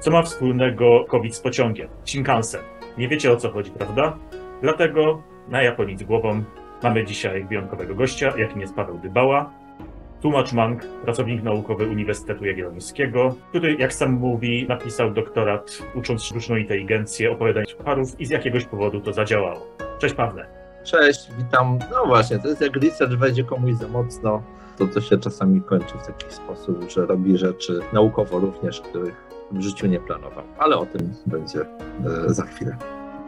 Co ma wspólnego COVID z pociągiem? Shinkansen. Nie wiecie o co chodzi, prawda? Dlatego na Japonii z głową mamy dzisiaj wyjątkowego gościa, jakim jest Paweł Dybała, tłumacz Mang, pracownik naukowy Uniwersytetu Jagiellońskiego, który, jak sam mówi, napisał doktorat ucząc sztuczną inteligencję opowiadań sucharów i z jakiegoś powodu to zadziałało. Cześć Pawle. Cześć, witam. No właśnie, to jest jak research wejdzie komuś za mocno, to to się czasami kończy w taki sposób, że robi rzeczy naukowo również, których w życiu nie planował. Ale o tym będzie e, za chwilę.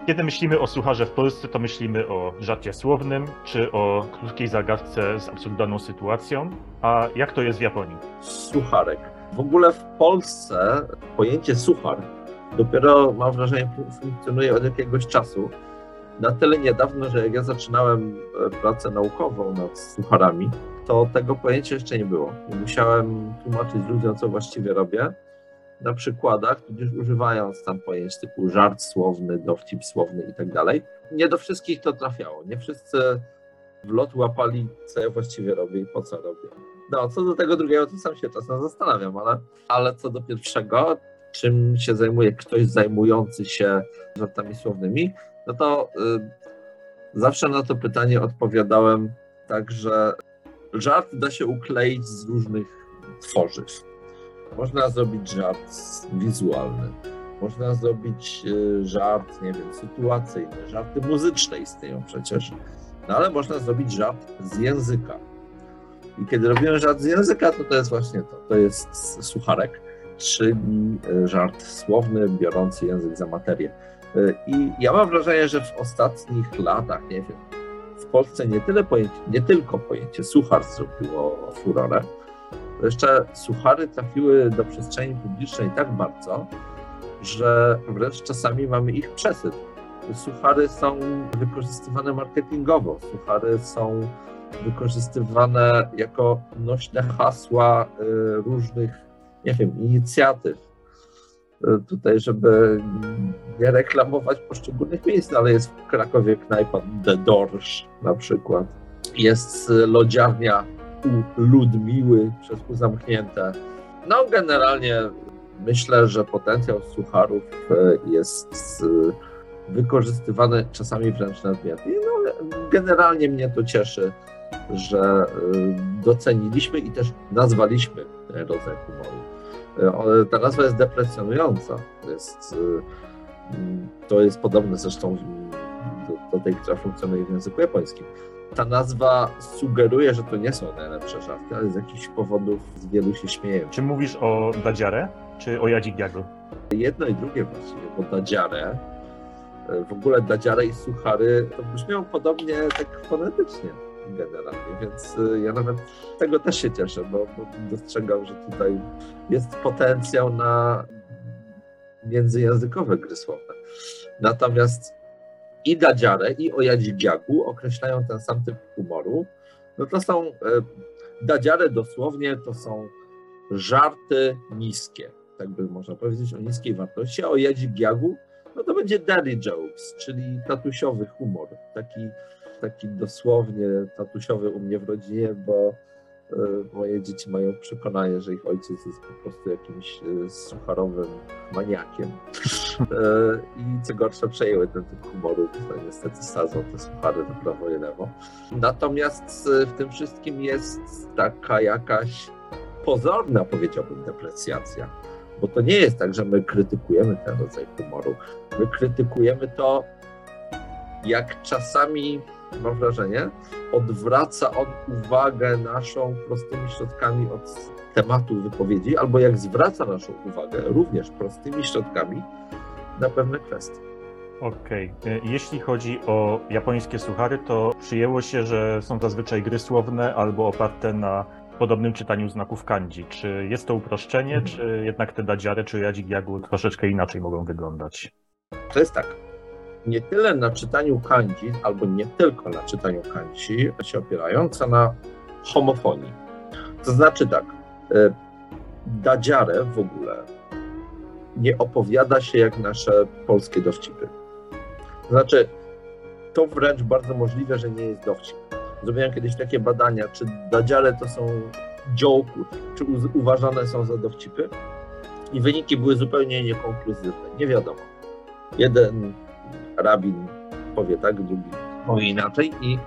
Kiedy myślimy o sucharze w Polsce, to myślimy o żarcie słownym, czy o krótkiej zagadce z absurdalną sytuacją. A jak to jest w Japonii? Sucharek. W ogóle w Polsce pojęcie suchar dopiero, mam wrażenie, funkcjonuje od jakiegoś czasu. Na tyle niedawno, że jak ja zaczynałem e, pracę naukową nad sucharami, to tego pojęcia jeszcze nie było. I musiałem tłumaczyć ludziom, co właściwie robię na przykładach, tudzież używając tam pojęć typu żart słowny, dowcip słowny i tak dalej. Nie do wszystkich to trafiało. Nie wszyscy w lot łapali, co ja właściwie robię i po co robię. No, co do tego drugiego, to sam się czasem zastanawiam, ale, ale co do pierwszego, czym się zajmuje ktoś zajmujący się żartami słownymi, no to y, zawsze na to pytanie odpowiadałem tak, że żart da się ukleić z różnych tworzyw. Można zrobić żart wizualny, można zrobić y, żart, nie wiem, sytuacyjny, żarty muzyczne istnieją przecież, no ale można zrobić żart z języka. I kiedy robimy żart z języka, to to jest właśnie to, to jest sucharek, czyli y, żart słowny, biorący język za materię. Y, I ja mam wrażenie, że w ostatnich latach, nie wiem, w Polsce nie, tyle pojęcie, nie tylko pojęcie suchar zrobiło furorę, jeszcze suchary trafiły do przestrzeni publicznej tak bardzo, że wręcz czasami mamy ich przesyt. Suchary są wykorzystywane marketingowo, suchary są wykorzystywane jako nośne hasła y, różnych, nie wiem, inicjatyw. Y, tutaj, żeby nie reklamować poszczególnych miejsc, no ale jest w Krakowie knajpa The Dorsz na przykład. Jest lodziarnia u Ludmiły przez U zamknięte. No generalnie myślę, że potencjał sucharów e, jest e, wykorzystywany czasami wręcz nadmiernie. No, generalnie mnie to cieszy, że e, doceniliśmy i też nazwaliśmy ten rodzaj humoru. Ta nazwa jest depresjonująca. Jest, to jest podobne zresztą do, do tej, która funkcjonuje w języku japońskim ta nazwa sugeruje, że to nie są najlepsze żarty, ale z jakichś powodów z wielu się śmieją. Czy mówisz o Dadziare, czy o Jadzigiagu? Jedno i drugie właściwie, bo Dadziare, w ogóle Dadziare i Suchary to brzmią podobnie tak fonetycznie generalnie, więc y, ja nawet tego też się cieszę, bo, bo dostrzegam, że tutaj jest potencjał na międzyjęzykowe gry słowne. Natomiast i Dadziare, i Ojadzigiaku określają ten sam typ humoru. No to są, e, dosłownie to są żarty niskie, tak by można powiedzieć, o niskiej wartości, a Ojadzigiagu no to będzie daddy jokes, czyli tatusiowy humor, taki, taki dosłownie tatusiowy u mnie w rodzinie, bo moje dzieci mają przekonanie, że ich ojciec jest po prostu jakimś e, sucharowym maniakiem. E, I co gorsza, przejęły ten typ humoru, to niestety sadzą te suchary do prawo i lewo. Natomiast w tym wszystkim jest taka jakaś pozorna, powiedziałbym, deprecjacja. Bo to nie jest tak, że my krytykujemy ten rodzaj humoru. My krytykujemy to, jak czasami mam wrażenie, odwraca on uwagę naszą prostymi środkami od tematu wypowiedzi, albo jak zwraca naszą uwagę również prostymi środkami na pewne kwestie. Okej. Okay. Jeśli chodzi o japońskie suchary, to przyjęło się, że są zazwyczaj gry słowne albo oparte na podobnym czytaniu znaków kanji. Czy jest to uproszczenie, mhm. czy jednak te dadziary czy jadzik jagu troszeczkę inaczej mogą wyglądać? To jest tak nie tyle na czytaniu kanji, albo nie tylko na czytaniu kanji się opierają, co na homofonii. To znaczy tak, e, dadziare w ogóle nie opowiada się jak nasze polskie dowcipy. To znaczy, to wręcz bardzo możliwe, że nie jest dowcip. Zrobiłem kiedyś takie badania, czy dadziare to są dziołku, czy uważane są za dowcipy. i wyniki były zupełnie niekonkluzywne. Nie wiadomo. Jeden rabin powie tak, drugi powie inaczej i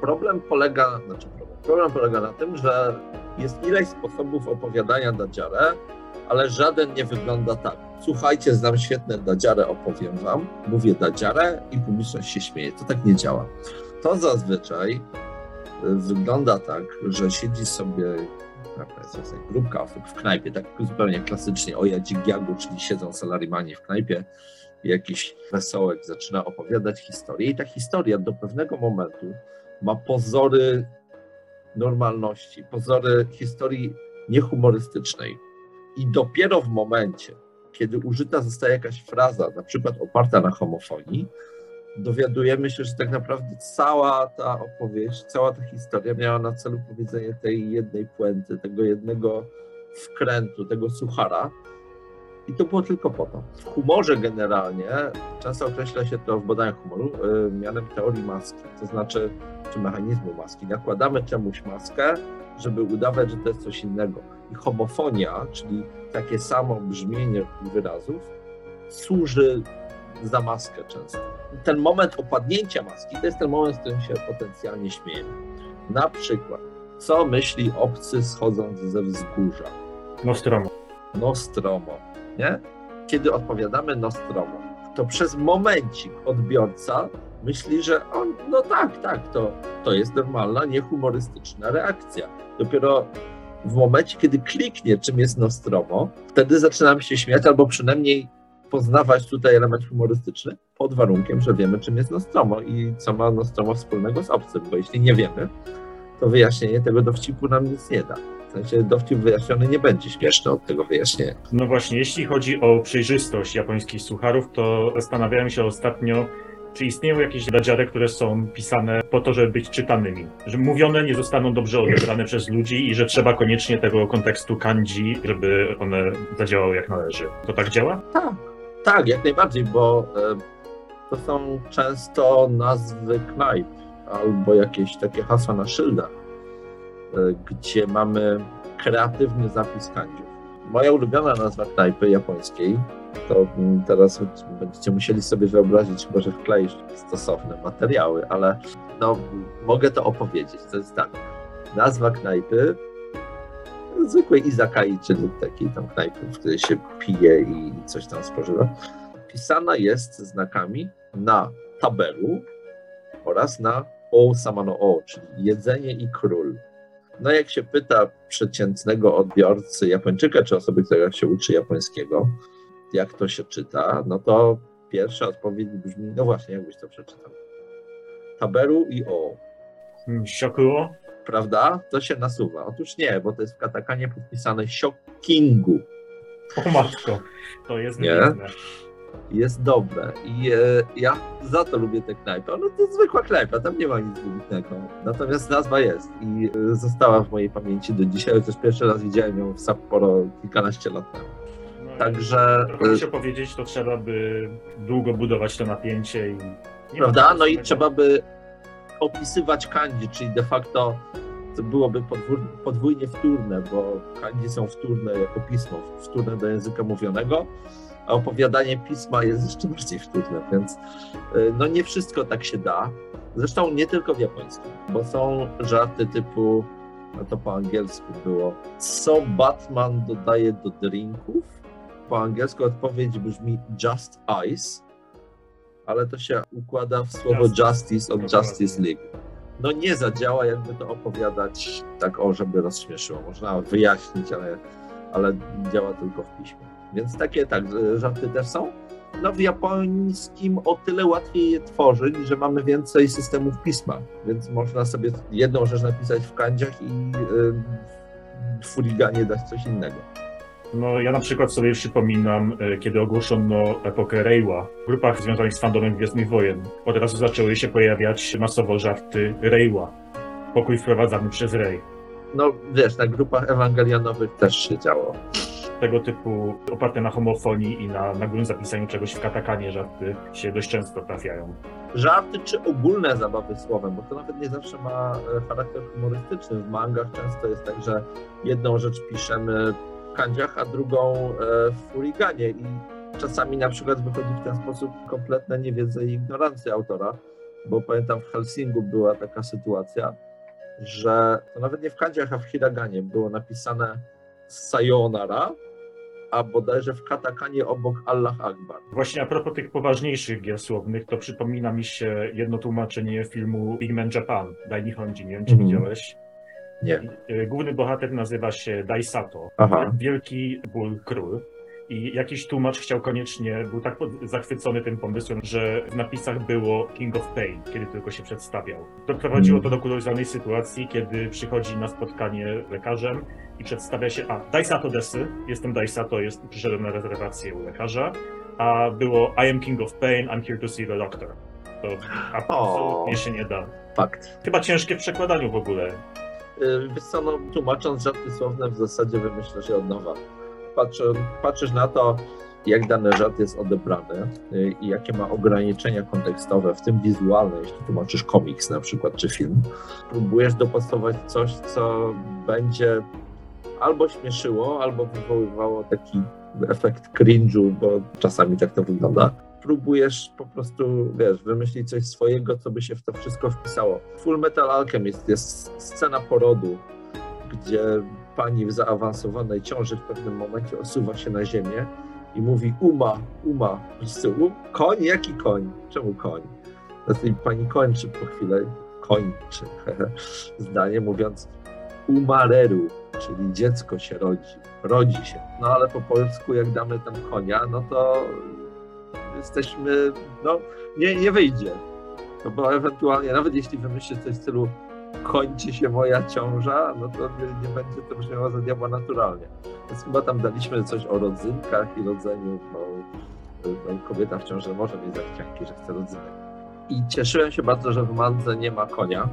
problem polega, znaczy problem, problem polega na tym, że jest ileś sposobów opowiadania dadziarę, ale żaden nie wygląda tak. Słuchajcie, znam świetne dadziarę, opowiem wam, mówię dadziarę i publiczność się śmieje. To tak nie działa. To zazwyczaj wygląda tak, że siedzi sobie jest grupka osób w knajpie, tak zupełnie klasycznie o Jadzigiagu, czyli siedzą salarimani w knajpie jakiś wesołek zaczyna opowiadać historię i ta historia do pewnego momentu ma pozory normalności, pozory historii niehumorystycznej. I dopiero w momencie, kiedy użyta zostaje jakaś fraza, na przykład oparta na homofonii, dowiadujemy się, że tak naprawdę cała ta opowieść, cała ta historia miała na celu powiedzenie tej jednej puenty, tego jednego wkrętu, tego suchara. I to było tylko po to. W humorze generalnie często określa się to w badaniach humoru yy, mianem teorii maski, to znaczy, czy mechanizmu maski. Nakładamy czemuś maskę, żeby udawać, że to jest coś innego. I homofonia, czyli takie samo brzmienie wyrazów, służy za maskę często. Ten moment opadnięcia maski to jest ten moment, w którym się potencjalnie śmiejemy. Na przykład, co myśli obcy schodząc ze wzgórza? Nostromo. Nostromo, nie? Kiedy odpowiadamy Nostromo, to przez momencik odbiorca myśli, że on, no tak, tak, to, to jest normalna, niehumorystyczna reakcja. Dopiero w momencie, kiedy kliknie, czym jest Nostromo, wtedy zaczynamy się śmiać, albo przynajmniej poznawać tutaj element humorystyczny, pod warunkiem, że wiemy, czym jest Nostromo i co ma Nostromo wspólnego z obcym, bo jeśli nie wiemy, to wyjaśnienie tego dowcipu nam nic nie da. Sensie dowcip wyjaśniony nie będzie śmieszny od tego wyjaśnienia. No właśnie, jeśli chodzi o przejrzystość japońskich sucharów, to zastanawiałem się ostatnio, czy istnieją jakieś dadziary, które są pisane po to, żeby być czytanymi? Że mówione nie zostaną dobrze odebrane przez ludzi i że trzeba koniecznie tego kontekstu kanji, żeby one zadziałały jak należy. To tak działa? Tak, tak, jak najbardziej, bo e, to są często nazwy knajp albo jakieś takie hasła na szyldach, gdzie mamy kreatywny zapis kandziów. Moja ulubiona nazwa knajpy japońskiej, to teraz będziecie musieli sobie wyobrazić, chyba że wkleisz stosowne materiały, ale no, mogę to opowiedzieć. To jest tak, nazwa knajpy zwykłej izakai, czyli takiej tam knajpy, w której się pije i coś tam spożywa, pisana jest znakami na tabelu oraz na o samano o, czyli jedzenie i król. No jak się pyta przeciętnego odbiorcy Japończyka, czy osoby, która się uczy japońskiego, jak to się czyta, no to pierwsza odpowiedź brzmi, no właśnie, jakbyś to przeczytał. Taberu i o. Hmm, Shokuo? Prawda? To się nasuwa. Otóż nie, bo to jest w katakanie podpisane Shokingu. O matko, to jest nie jest dobre. I e, ja za to lubię tę knajpę. No to zwykła knajpa, tam nie ma nic wybitnego. Natomiast nazwa jest i e, została w mojej pamięci do dzisiaj, chociaż pierwszy raz widziałem ją w Sapporo kilkanaście lat temu. No, Także. Jak się powiedzieć, to trzeba by długo budować to napięcie i. Prawda? No i trzeba by opisywać kanji, czyli de facto to byłoby podwójnie wtórne, bo kanji są wtórne jako pismo, wtórne do języka mówionego, a opowiadanie pisma jest jeszcze bardziej wtórne, więc y, no nie wszystko tak się da. Zresztą nie tylko w japońskim, bo są żarty typu, no to po angielsku było, co Batman dodaje do drinków? Po angielsku odpowiedź brzmi just ice, ale to się układa w słowo justice, justice od Justice League. No nie zadziała, jakby to opowiadać tak, o, żeby rozśmieszyło. Można wyjaśnić, ale, ale działa tylko w piśmie. Więc takie tak, żarty też są. No w japońskim o tyle łatwiej je tworzyć, że mamy więcej systemów pisma, więc można sobie jedną rzecz napisać w kandziach i yy, w furiganie dać coś innego. No, ja na przykład sobie przypominam, y, kiedy ogłoszono epokę Reiwa w grupach związanych z fandomem Gwiezdnych Wojen. Od razu zaczęły się pojawiać masowo żarty Reiwa. Pokój wprowadzany przez Rey. No wiesz, na grupach ewangelianowych też się działo tego typu oparte na homofonii i na nagłym zapisaniu czegoś w katakanie żarty się dość często trafiają. Żarty czy ogólne zabawy słowem, bo to nawet nie zawsze ma e, charakter humorystyczny. W mangach często jest tak, że jedną rzecz piszemy w Kandziach, a drugą e, w Furiganie i czasami na przykład wychodzi w ten sposób kompletna niewiedza i ignorancja autora, bo pamiętam w Helsingu była taka sytuacja, że to nawet nie w Kandziach, a w Hiraganie było napisane Sayonara, a bodajże w katakanie obok Allah Akbar. Właśnie a propos tych poważniejszych gier słownych, to przypomina mi się jedno tłumaczenie filmu Big Man Japan, Dai Nihonji, nie wiem czy Mhm. widziałeś. Nie. Y, Główny bohater nazywa się Daisato, Aha. wielki ból król. I jakiś tłumacz chciał koniecznie, był tak zachwycony tym pomysłem, że w napisach było King of Pain, kiedy tylko się przedstawiał. Doprowadziło to do kuriozalnej sytuacji, kiedy przychodzi na spotkanie z lekarzem i przedstawia się, a Daisato Desy, jestem Daisato, jest, przyszedłem na rezerwację u lekarza, a było I am King of Pain, I'm here to see the doctor. To absolutnie się nie da. Fakt. Chyba ciężkie w przekładaniu w ogóle. Y, Wiesz co, no, tłumacząc żarty słowne w zasadzie wymyślasz je od nowa. Patrzysz na to, jak dany żart jest odebrany y, i jakie ma ograniczenia kontekstowe, w tym wizualne, jeśli tłumaczysz komiks na przykład, czy film. Próbujesz dopasować coś, co będzie albo śmieszyło, albo wywoływało taki efekt cringe'u, bo czasami tak to wygląda. Próbujesz po prostu, wiesz, wymyślić coś swojego, co by się w to wszystko wpisało. Full Metal Alchemist jest scena porodu, gdzie pani w zaawansowanej ciąży w pewnym momencie osuwa się na ziemię i mówi uma, uma. Um, koń? Jaki koń? Czemu koń? Następnie pani kończy po chwilę, kończy zdanie mówiąc umareru, czyli dziecko się rodzi, rodzi się. No ale po polsku jak damy tam konia, no to jesteśmy, no nie, nie wyjdzie. No bo ewentualnie, nawet jeśli wymyślisz coś w stylu kończy się moja ciąża, no to nie, będzie to brzmiało za diabła naturalnie. Więc chyba tam daliśmy coś o rodzynkach i rodzeniu, bo no, kobieta w ciąży może mieć zachcianki, że chce rodzynek. I cieszyłem się bardzo, że w Mandze nie ma konia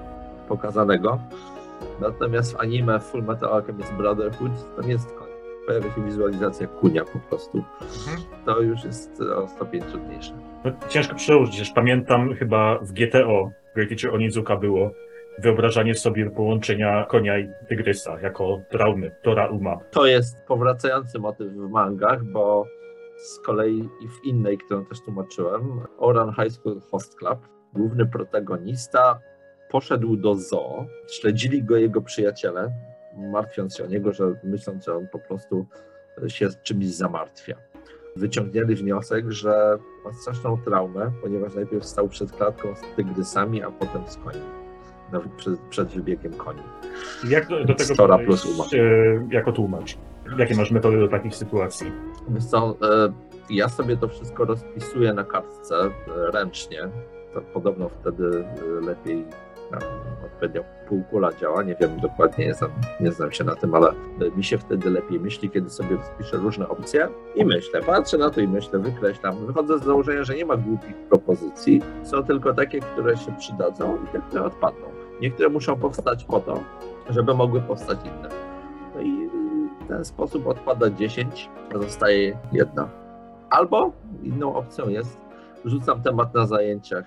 pokazanego, natomiast w anime Full Metal Alchemist Brotherhood tam jest koń. Pojawia się wizualizacja kunia po prostu. To już jest o stopień trudniejsze. No, ciężko przełożyć, pamiętam chyba w GTO, Great Teacher Onizuka było wyobrażanie sobie połączenia konia i tygrysa jako traumy, Tora Uma. To jest powracający motyw w mangach, bo z kolei i w innej, którą też tłumaczyłem, Oran High School Host Club, główny protagonista poszedł do zoo, śledzili go jego przyjaciele, martwiąc się o niego, że myśląc, że on po prostu się czymś zamartwia. Wyciągnęli wniosek, że ma straszną traumę, ponieważ najpierw stał przed klatką z tygrysami, a potem z koni. Przed, przed wybiegiem koni. Jak do, do tego Stora plus Uma. e, jako tłumacz? Jakie masz metody do takich sytuacji? Wiesz co, e, ja sobie to wszystko rozpisuję na kartce e, ręcznie. To podobno wtedy lepiej tam, odpowiednio półkula działa. Nie wiem dokładnie, nie znam, nie znam się na tym, ale mi się wtedy lepiej myśli, kiedy sobie rozpiszę różne opcje i myślę, patrzę na to i myślę, wykreślam. Wychodzę z założenia, że nie ma głupich propozycji, są tylko takie, które się przydadzą i te, które odpadną. Niektóre muszą powstać po to, żeby mogły powstać inne. No i w ten sposób odpada 10, a zostaje jedna. Albo inną opcją jest, rzucam temat na zajęciach,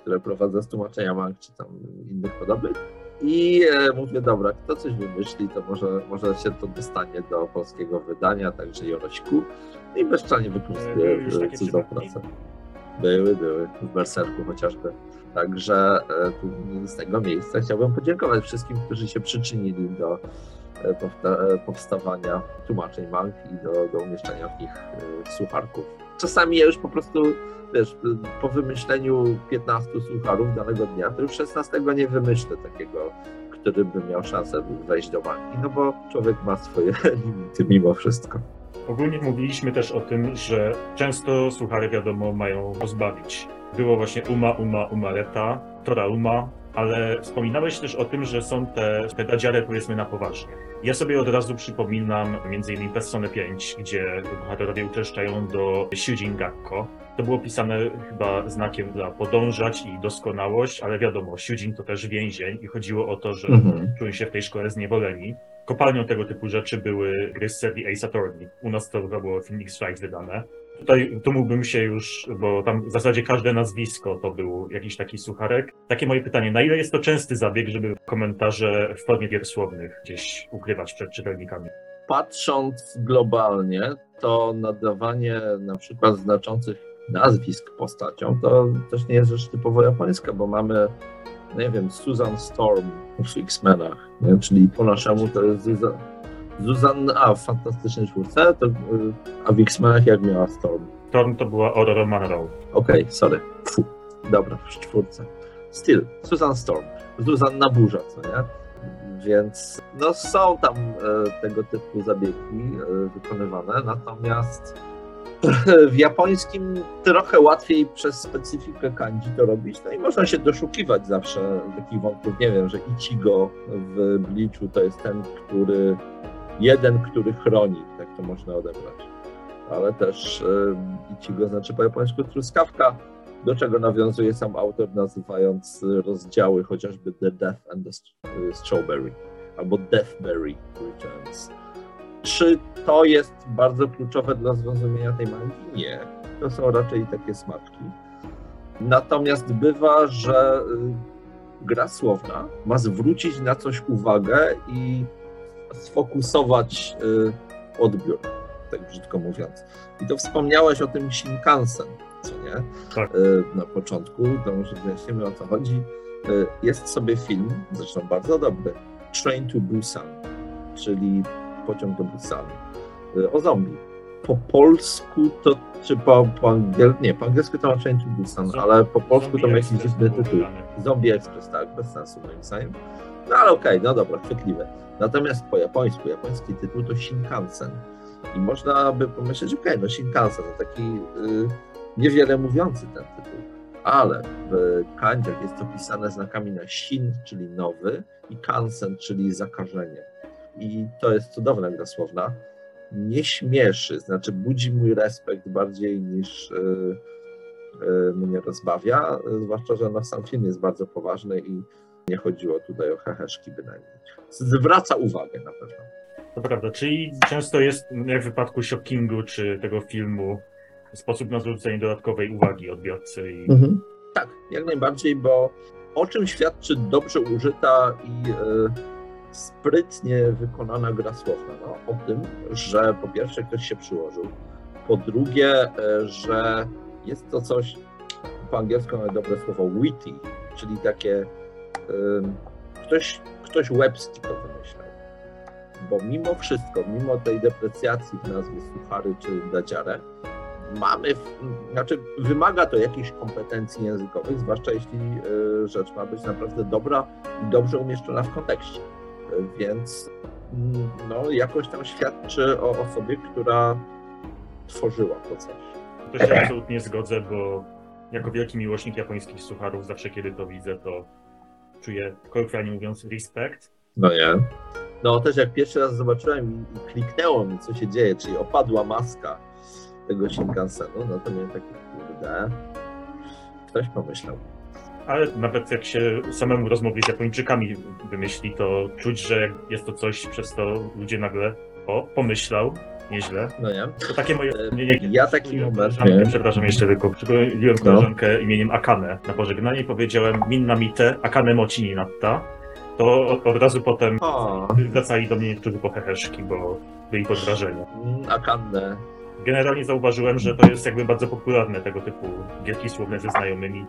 które prowadzę z tłumaczenia mang czy tam innych podobnych i e, mówię, dobra, kto coś wymyśli, to może, może się to dostanie do polskiego wydania, także Jorośku i bezczelnie e, takie cudzą pracę. Były, były, w Berserku chociażby. Także e, z tego miejsca chciałbym podziękować wszystkim, którzy się przyczynili do e, e, powstawania tłumaczeń mang i do, do umieszczania w nich sucharków. Czasami ja już po prostu, wiesz, po wymyśleniu 15 sucharów danego dnia, to już 16 nie wymyślę takiego, który by miał szansę wejść do mangi, no bo człowiek ma swoje limity mimo wszystko. Ogólnie mówiliśmy też o tym, że często suchary, wiadomo, mają pozbawić. Było właśnie Uma, Uma, Umareta, Tora Uma, ale wspominałeś też o tym, że są te, te dadziare powiedzmy na poważnie. Ja sobie od razu przypominam m.in. Persona 5, gdzie bohaterowie uczęszczają do Shujin Gakko. To było pisane chyba znakiem dla podążać i doskonałość, ale wiadomo, Shujin to też więzień i chodziło o to, że czują się w tej szkole zniewoleni. Kopalnią tego typu rzeczy były gry z serii Ace Attorney. U nas to było Phoenix Strikes wydane. Tutaj tu mógłbym się już, bo tam w zasadzie każde nazwisko to był jakiś taki sucharek. Takie moje pytanie, na ile jest to częsty zabieg, żeby komentarze w formie gier słownych gdzieś ukrywać przed czytelnikami? patrząc globalnie, to nadawanie na przykład znaczących nazwisk postaciom to też nie jest rzecz typowo japońska, bo mamy, nie wiem, Susan Storm w X-Menach, czyli po naszemu to jest Susan a w Fantastycznej Czwórce, to, y, a w X-Menach jak miała Storm? Storm to była Aurora Monroe. Okej, okay, sorry. Fu. Dobra, w czwórce. Still, Susan Storm. Zuzanna Burza, co nie? Więc no, są tam e, tego typu zabiegi e, wykonywane, natomiast w japońskim trochę łatwiej przez specyfikę kanji to robić, no i można się doszukiwać zawsze takich wątków, nie wiem, że Ichigo w Bleachu to jest ten, który, jeden, który chroni, tak to można odebrać. Ale też e, Ichigo znaczy po japońsku truskawka, do czego nawiązuje sam autor, nazywając rozdziały chociażby The Death and the Strawberry albo Deathberry Returns. Czy to jest bardzo kluczowe dla zrozumienia tej mangi? Nie. To są raczej takie smaczki. Natomiast bywa, że y, gra słowna ma zwrócić na coś uwagę i sfokusować y, odbiór, tak brzydko mówiąc. I to wspomniałeś o tym Shinkansen co nie? Tak. E, na początku, to może wyjaśnimy o co chodzi. E, jest sobie film, zresztą bardzo dobry, Train to Busan, czyli pociąg do Busan, o zombie. Po polsku to, czy po, po angielsku, nie, po angielsku to ma Train to Busan, ale po polsku to ma jakiś dziwny tytuł. Zombie Express, tak, bez sensu moim zdaniem. No ale okej, okay, no dobra, chwytliwe. Natomiast po japońsku, japoński tytuł to Shinkansen. I można by pomyśleć, okej, okay, no Shinkansen to taki... Yy, niewiele mówiący ten tytuł, ale w kandziach jest to pisane znakami na shin, czyli nowy, i kansen, czyli zakażenie. I to jest cudowna gra słowna. Nie śmieszy, znaczy budzi mój respekt bardziej niż yy, yy, mnie rozbawia, zwłaszcza, że no, sam film jest bardzo poważny i nie chodziło tutaj o heheszki bynajmniej. Zwraca uwagę na pewno. To prawda, czyli często jest, jak w wypadku Shockingu czy tego filmu, sposób na zwrócenie dodatkowej uwagi odbiorcy. I... Mhm. Tak, jak najbardziej, bo o czym świadczy dobrze użyta i e, sprytnie wykonana gra słowna? No, o tym, że po pierwsze ktoś się przyłożył, po drugie, e, że jest to coś, po angielsku mamy dobre słowo witty, czyli takie ktoś, ktoś łebski to wymyślał. Bo mimo wszystko, mimo tej deprecjacji w nazwie suchary czy dadziare, mamy, znaczy wymaga to jakichś kompetencji językowych, zwłaszcza jeśli e, rzecz ma być naprawdę dobra i dobrze umieszczona w kontekście. Więc mm, no, jakoś tam świadczy o osobie, która tworzyła to coś. To się absolutnie zgodzę, bo jako wielki miłośnik japońskich sucharów, zawsze kiedy to widzę, to czuję, kolokwialnie mówiąc, respekt. No nie. No też jak pierwszy raz zobaczyłem i, kliknęło mi, co się dzieje, czyli opadła maska tego Shinkansenu, no to miałem takie, kurde, ktoś pomyślał. Ale nawet jak się samemu rozmowie z Japończykami wymyśli, to czuć, że jest to coś, przez to ludzie nagle, o, pomyślał, nieźle. No nie. To takie moje... E, nie, nie, ja taki moment... Przepraszam jeszcze tylko, przygotowiłem no. koleżankę no. imieniem Akane na pożegnanie i powiedziałem Minna Mite, Akane Mochi ni natta. To od razu potem wracali do mnie niektórzy po heheszki, bo byli pod wrażeniem. Mm, Akane generalnie zauważyłem, że to jest jakby bardzo popularne tego typu gierki słowne ze znajomymi.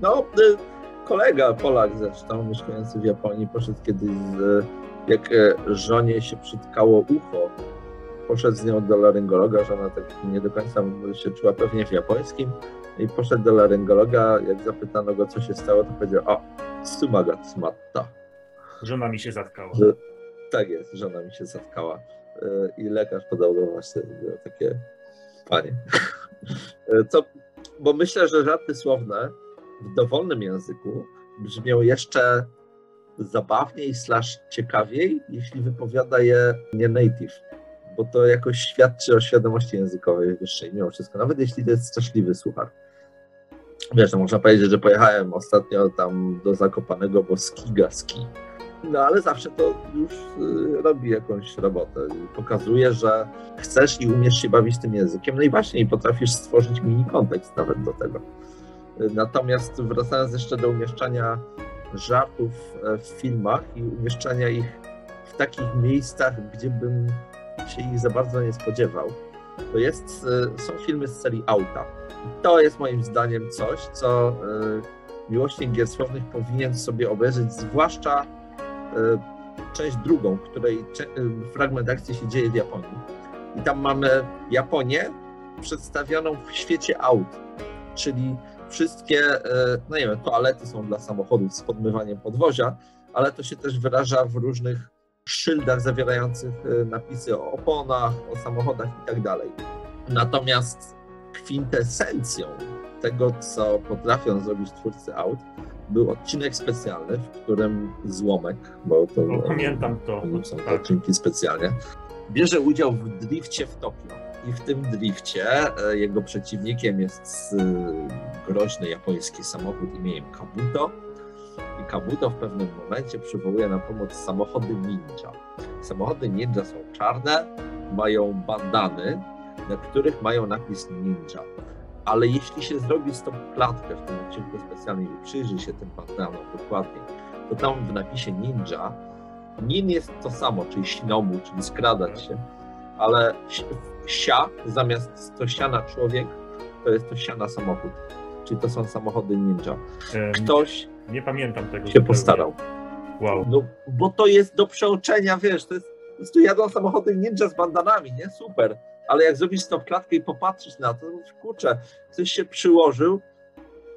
No, y, kolega Polak zresztą, mieszkający w Japonii, poszedł kiedyś, z, jak e, żonie się przytkało ucho, poszedł z nią do laryngologa, żona tak nie do końca się czuła pewnie w japońskim i poszedł do laryngologa, jak zapytano go, co się stało, to powiedział, o, sumaga tsmatta. Żona mi się zatkała. Że, tak jest, żona mi się zatkała i lekarz podał do właśnie takie panie. Co, bo myślę, że żarty słowne w dowolnym języku brzmią jeszcze zabawniej slash ciekawiej, jeśli wypowiada je nie native, bo to jakoś świadczy o świadomości językowej wyższej mimo wszystko, nawet jeśli to jest straszliwy słuchar. Wiesz, no można powiedzieć, że pojechałem ostatnio tam do Zakopanego, bo ski gaski no ale zawsze to już y, robi jakąś robotę. Pokazuje, że chcesz i umiesz się bawić tym językiem, no i właśnie i potrafisz stworzyć mini kontekst nawet do tego. Natomiast wracając jeszcze do umieszczania żartów e, w filmach i umieszczania ich w takich miejscach, gdzie bym się ich za bardzo nie spodziewał, to jest, e, są filmy z serii Auta. I to jest moim zdaniem coś, co e, miłośnik gier słownych powinien sobie obejrzeć, zwłaszcza część drugą, której fragment akcji się dzieje w Japonii. I tam mamy Japonię przedstawioną w świecie aut, czyli wszystkie, no nie wiem, toalety są dla samochodów z podmywaniem podwozia, ale to się też wyraża w różnych szyldach zawierających e, napisy o oponach, o samochodach i tak dalej. Natomiast kwintesencją tego, co potrafią zrobić twórcy aut, był odcinek specjalny, w którym Złomek, bo to no, pamiętam to, są tak. odcinki specjalnie, bierze udział w drifcie w Tokio. I w tym drifcie e, jego przeciwnikiem jest e, groźny japoński samochód imieniem Kabuto, i Kabuto w pewnym momencie przywołuje na pomoc samochody ninja. Samochody ninja są czarne, mają bandany, na których mają napis ninja. Ale jeśli się zrobi stop klatkę w tym odcinku specjalnym i przyjrzy się tym bandanom dokładnie, to tam w napisie ninja nin jest to samo, czyli shinobu, czyli skradać się, ale sia zamiast to siana człowiek, to jest to siana samochód. Czyli to są samochody ninja. Ktoś nie pamiętam tego. Się postarał. Wow. No, bo to jest do przeoczenia, wiesz, to jest, po prostu jadą samochody ninja z bandanami, nie? Super. Ale jak zrobisz stop klatkę i popatrzysz na to, to kurczę, ktoś się przyłożył,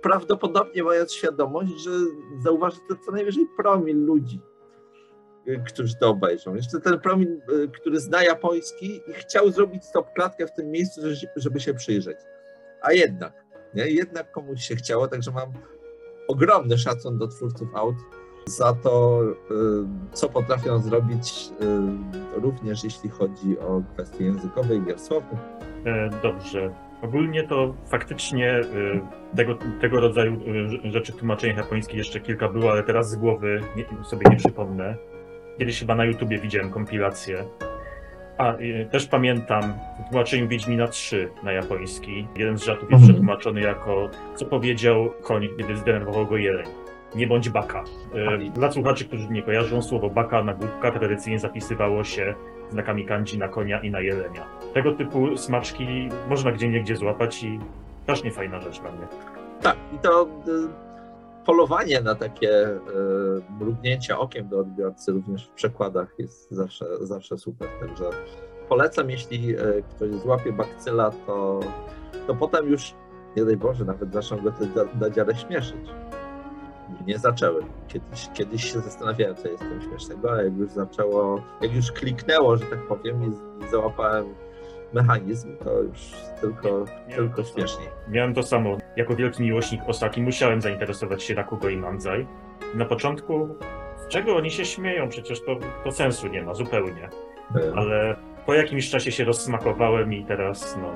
prawdopodobnie mając świadomość, że zauważy to co najwyżej promil ludzi, y, którzy to obejrzą. Jeszcze ten promil, y, który zna japoński i chciał zrobić stop klatkę w tym miejscu, żeby się przyjrzeć. A jednak, nie? Jednak komuś się chciało, także mam ogromny szacun do twórców aut za to, y, co potrafią zrobić y, również jeśli chodzi o kwestie językowe i gier. E, dobrze. Ogólnie to faktycznie y, tego, tego rodzaju rzeczy w tłumaczeniach japońskich jeszcze kilka było, ale teraz z głowy sobie nie przypomnę. Kiedyś chyba na YouTubie widziałem kompilację a, też pamiętam w tłumaczeniu Wiedźmina 3 na japoński. Jeden z żartów jest mhm. przetłumaczony jako co powiedział koń, kiedy zdenerwował go jeleń. Nie bądź baka. E, dla słuchaczy, którzy nie kojarzą, słowo baka na głupka tradycyjnie zapisywało się znakami kanji na konia i na jelenia. Tego typu smaczki można gdzie niegdzie złapać i strasznie fajna rzecz dla mnie. Tak, i to y, polowanie na takie e, mrugnięcia okiem do odbiorcy również w przekładach jest zawsze, zawsze super. Także polecam, jeśli e, ktoś złapie bakcyla, to, to potem już, nie daj Boże, nawet zaczną go te dadziare śmieszyć. Nie zaczęły. Kiedyś, kiedyś się zastanawiałem, co jest tym śmiesznego, a jak już zaczęło, jak już kliknęło, że tak powiem, i załapałem mechanizm, to już tylko, nie, tylko śmieszniej. Miałem to samo. Jako wielki miłośnik Osaki musiałem zainteresować się Rakugo i Manzai. Na początku, z czego oni się śmieją? Przecież to, to sensu nie ma, zupełnie. Ale po jakimś czasie się rozsmakowałem i teraz, no,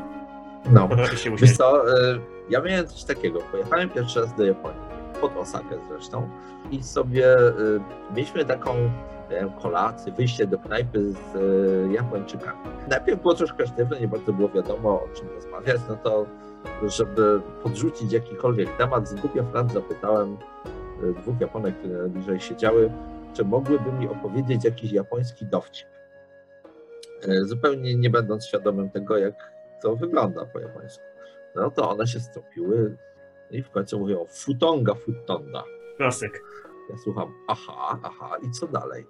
no. potrafię się uśmiechać. Wiesz co, y, ja miałem coś takiego. Pojechałem pierwszy raz do Japonii, pod Osakę zresztą i sobie y, mieliśmy taką kolację, wyjście do knajpy z e, Japończykami. Najpierw było troszkę sztywne, nie bardzo było wiadomo o czym rozmawiać, no to żeby podrzucić jakikolwiek temat, z głupia Franc zapytałem e, dwóch Japonek, które najbliżej siedziały, czy mogłyby mi opowiedzieć jakiś japoński dowcip. E, zupełnie nie będąc świadomym tego, jak to wygląda po japońsku. No to one się stropiły i w końcu mówią futonga futonda. Klasyk. Ja słucham, aha, aha, i co dalej?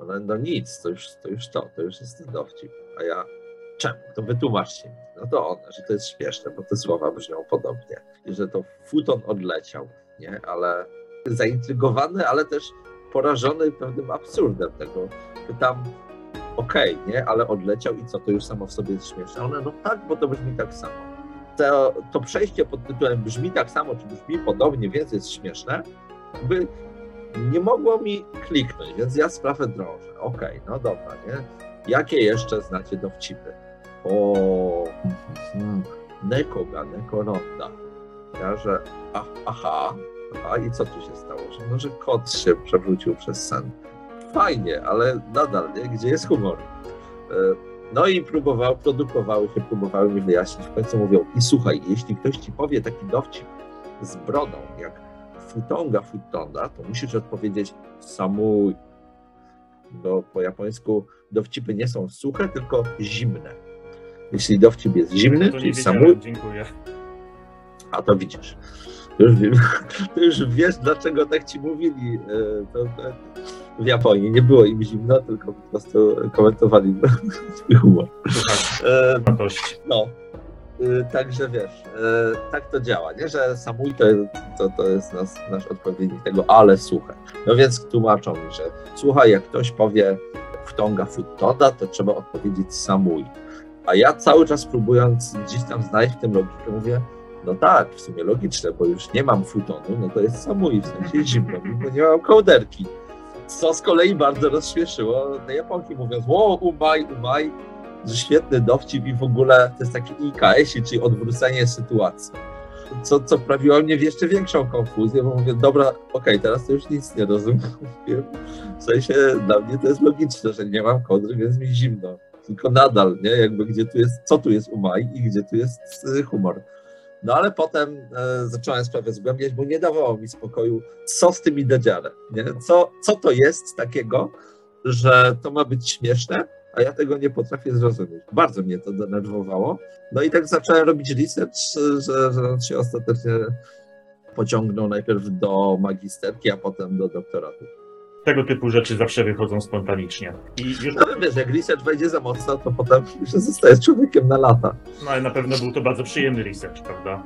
One, no nic, to już, to już to, to już jest dowcip. A ja, czemu? To wytłumaczcie mi. No to one, że to jest śmieszne, bo te słowa brzmią podobnie. I że to futon odleciał, nie? Ale zaintrygowany, ale też porażony pewnym absurdem tego. Pytam, okej, okay, nie? Ale odleciał i co? To już samo w sobie jest śmieszne. One, no tak, bo to brzmi tak samo. To, to przejście pod tytułem brzmi tak samo, czy brzmi podobnie, więc jest śmieszne, jakby nie mogło mi kliknąć, więc ja sprawę drążę. Okej, okay, no dobra, nie? Jakie jeszcze znacie dowcipy? O, Nekoga, Nekoronda. Ja, że a, aha, aha, i co tu się stało? Że, no, że kot się przewrócił przez sen. Fajnie, ale nadal, nie? Gdzie jest humor? E, no i próbował, produkowały się, próbowały mi wyjaśnić. W końcu mówią, i słuchaj, jeśli ktoś ci powie taki dowcip z brodą, jak futonga futonda, to musisz odpowiedzieć samuj. bo po japońsku dowcipy nie są suche, tylko zimne. Jeśli dowcip jest zimny, To czyli samui, dziękuję. a to widzisz. Już, wiem, już wiesz, dlaczego tak ci mówili e, w Japonii. Nie było im zimno, tylko po prostu komentowali swój humor. Słuchaj, E. No. Y, Także wiesz, y, tak to działa, nie? Że samui to, to, to jest nas, nasz odpowiednik tego, ale suche. No więc tłumaczą mi, że słuchaj, jak ktoś powie wtonga futoda, to trzeba odpowiedzieć samui. A ja cały czas próbując gdzieś tam znaleźć w tym logikę, mówię, no tak, w sumie logiczne, bo już nie mam futonu, no to jest samui, w sensie zimno, bo nie mam kołderki. Co z kolei bardzo rozśmieszyło Japonki, mówiąc, o, umaj, umaj, świetny dowcip i w ogóle to jest taki IKS, czyli odwrócenie sytuacji. Co, co wprawiło mnie w jeszcze większą konfuzję, bo mówię, dobra, okej, teraz to już nic nie rozumiem. W sensie dla mnie to jest logiczne, że nie mam kodry, więc mi zimno. Tylko nadal, nie? Jakby gdzie tu jest, co tu jest umaj i gdzie tu jest y, humor. No ale potem e, zacząłem sprawę zgłębiać, bo nie dawało mi spokoju, co z tym idedziarem, nie? Co, co to jest takiego, że to ma być śmieszne, a ja tego nie potrafię zrozumieć. Bardzo mnie to denerwowało. No i tak zacząłem robić research, że, że on się ostatecznie pociągnął najpierw do magisterki, a potem do doktoratu. Tego typu rzeczy zawsze wychodzą spontanicznie. I już, No wiesz, jak research wejdzie za mocno, to potem już zostajesz człowiekiem na lata. no ale na pewno był to bardzo przyjemny research, prawda?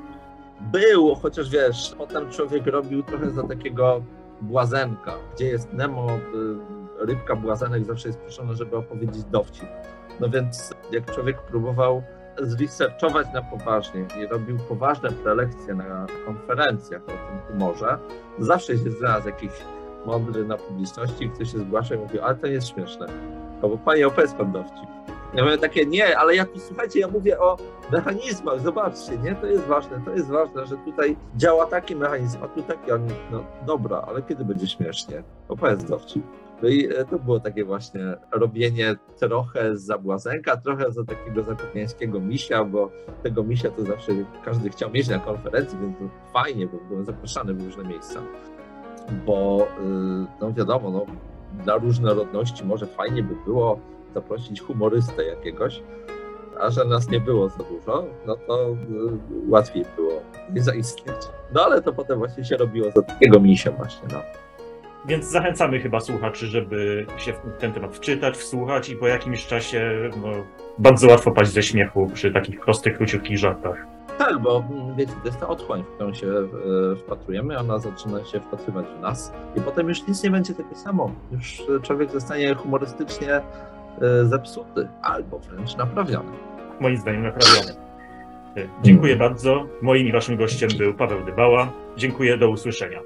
Było, chociaż wiesz, potem człowiek robił trochę za takiego błazenka. Gdzie jest Nemo, y, rybka błazenek zawsze jest proszona, żeby opowiedzieć dowcip. No więc jak człowiek próbował zresearchować na poważnie i robił poważne prelekcje na konferencjach o tym humorze, zawsze się znalazł jakiś mądry na publiczności, ktoś się zgłasza i mówi, ale to nie jest śmieszne. Albo panie, opowiedz pan dowcip. Ja mówię takie, nie, ale ja tu, słuchajcie, ja mówię o mechanizmach, zobaczcie, nie, to jest ważne, to jest ważne, że tutaj działa taki mechanizm, a tu taki, oni, no dobra, ale kiedy będzie śmiesznie? Opowiedz dowcip. No i e, to było takie właśnie robienie trochę za błazenka, trochę za takiego zakopiańskiego misia, bo tego misia to zawsze każdy chciał mieć na konferencji, więc to fajnie, bo byłem zapraszany w różne miejsca. Bo, y, no wiadomo, no, dla różnorodności może fajnie by było zaprosić humorystę jakiegoś, a że nas nie było za dużo, no to y, łatwiej było nie zaistnieć. No ale to potem właśnie się robiło za takiego misia właśnie, no. Więc zachęcamy chyba słuchaczy, żeby się w ten temat wczytać, wsłuchać i po jakimś czasie no, bardzo łatwo paść ze śmiechu przy takich prostych, króciutkich żartach. Tak, bo mm, wiecie, to jest ta otchłań, w którą się e, wpatrujemy, ona zaczyna się wpatrywać w nas i potem już nic nie będzie takie samo. Już e, człowiek zostanie humorystycznie e, zepsuty albo wręcz naprawiony. Moim zdaniem naprawione. Dziękuję bardzo. Moim i waszym gościem był Paweł Dybała. Dziękuję, do usłyszenia.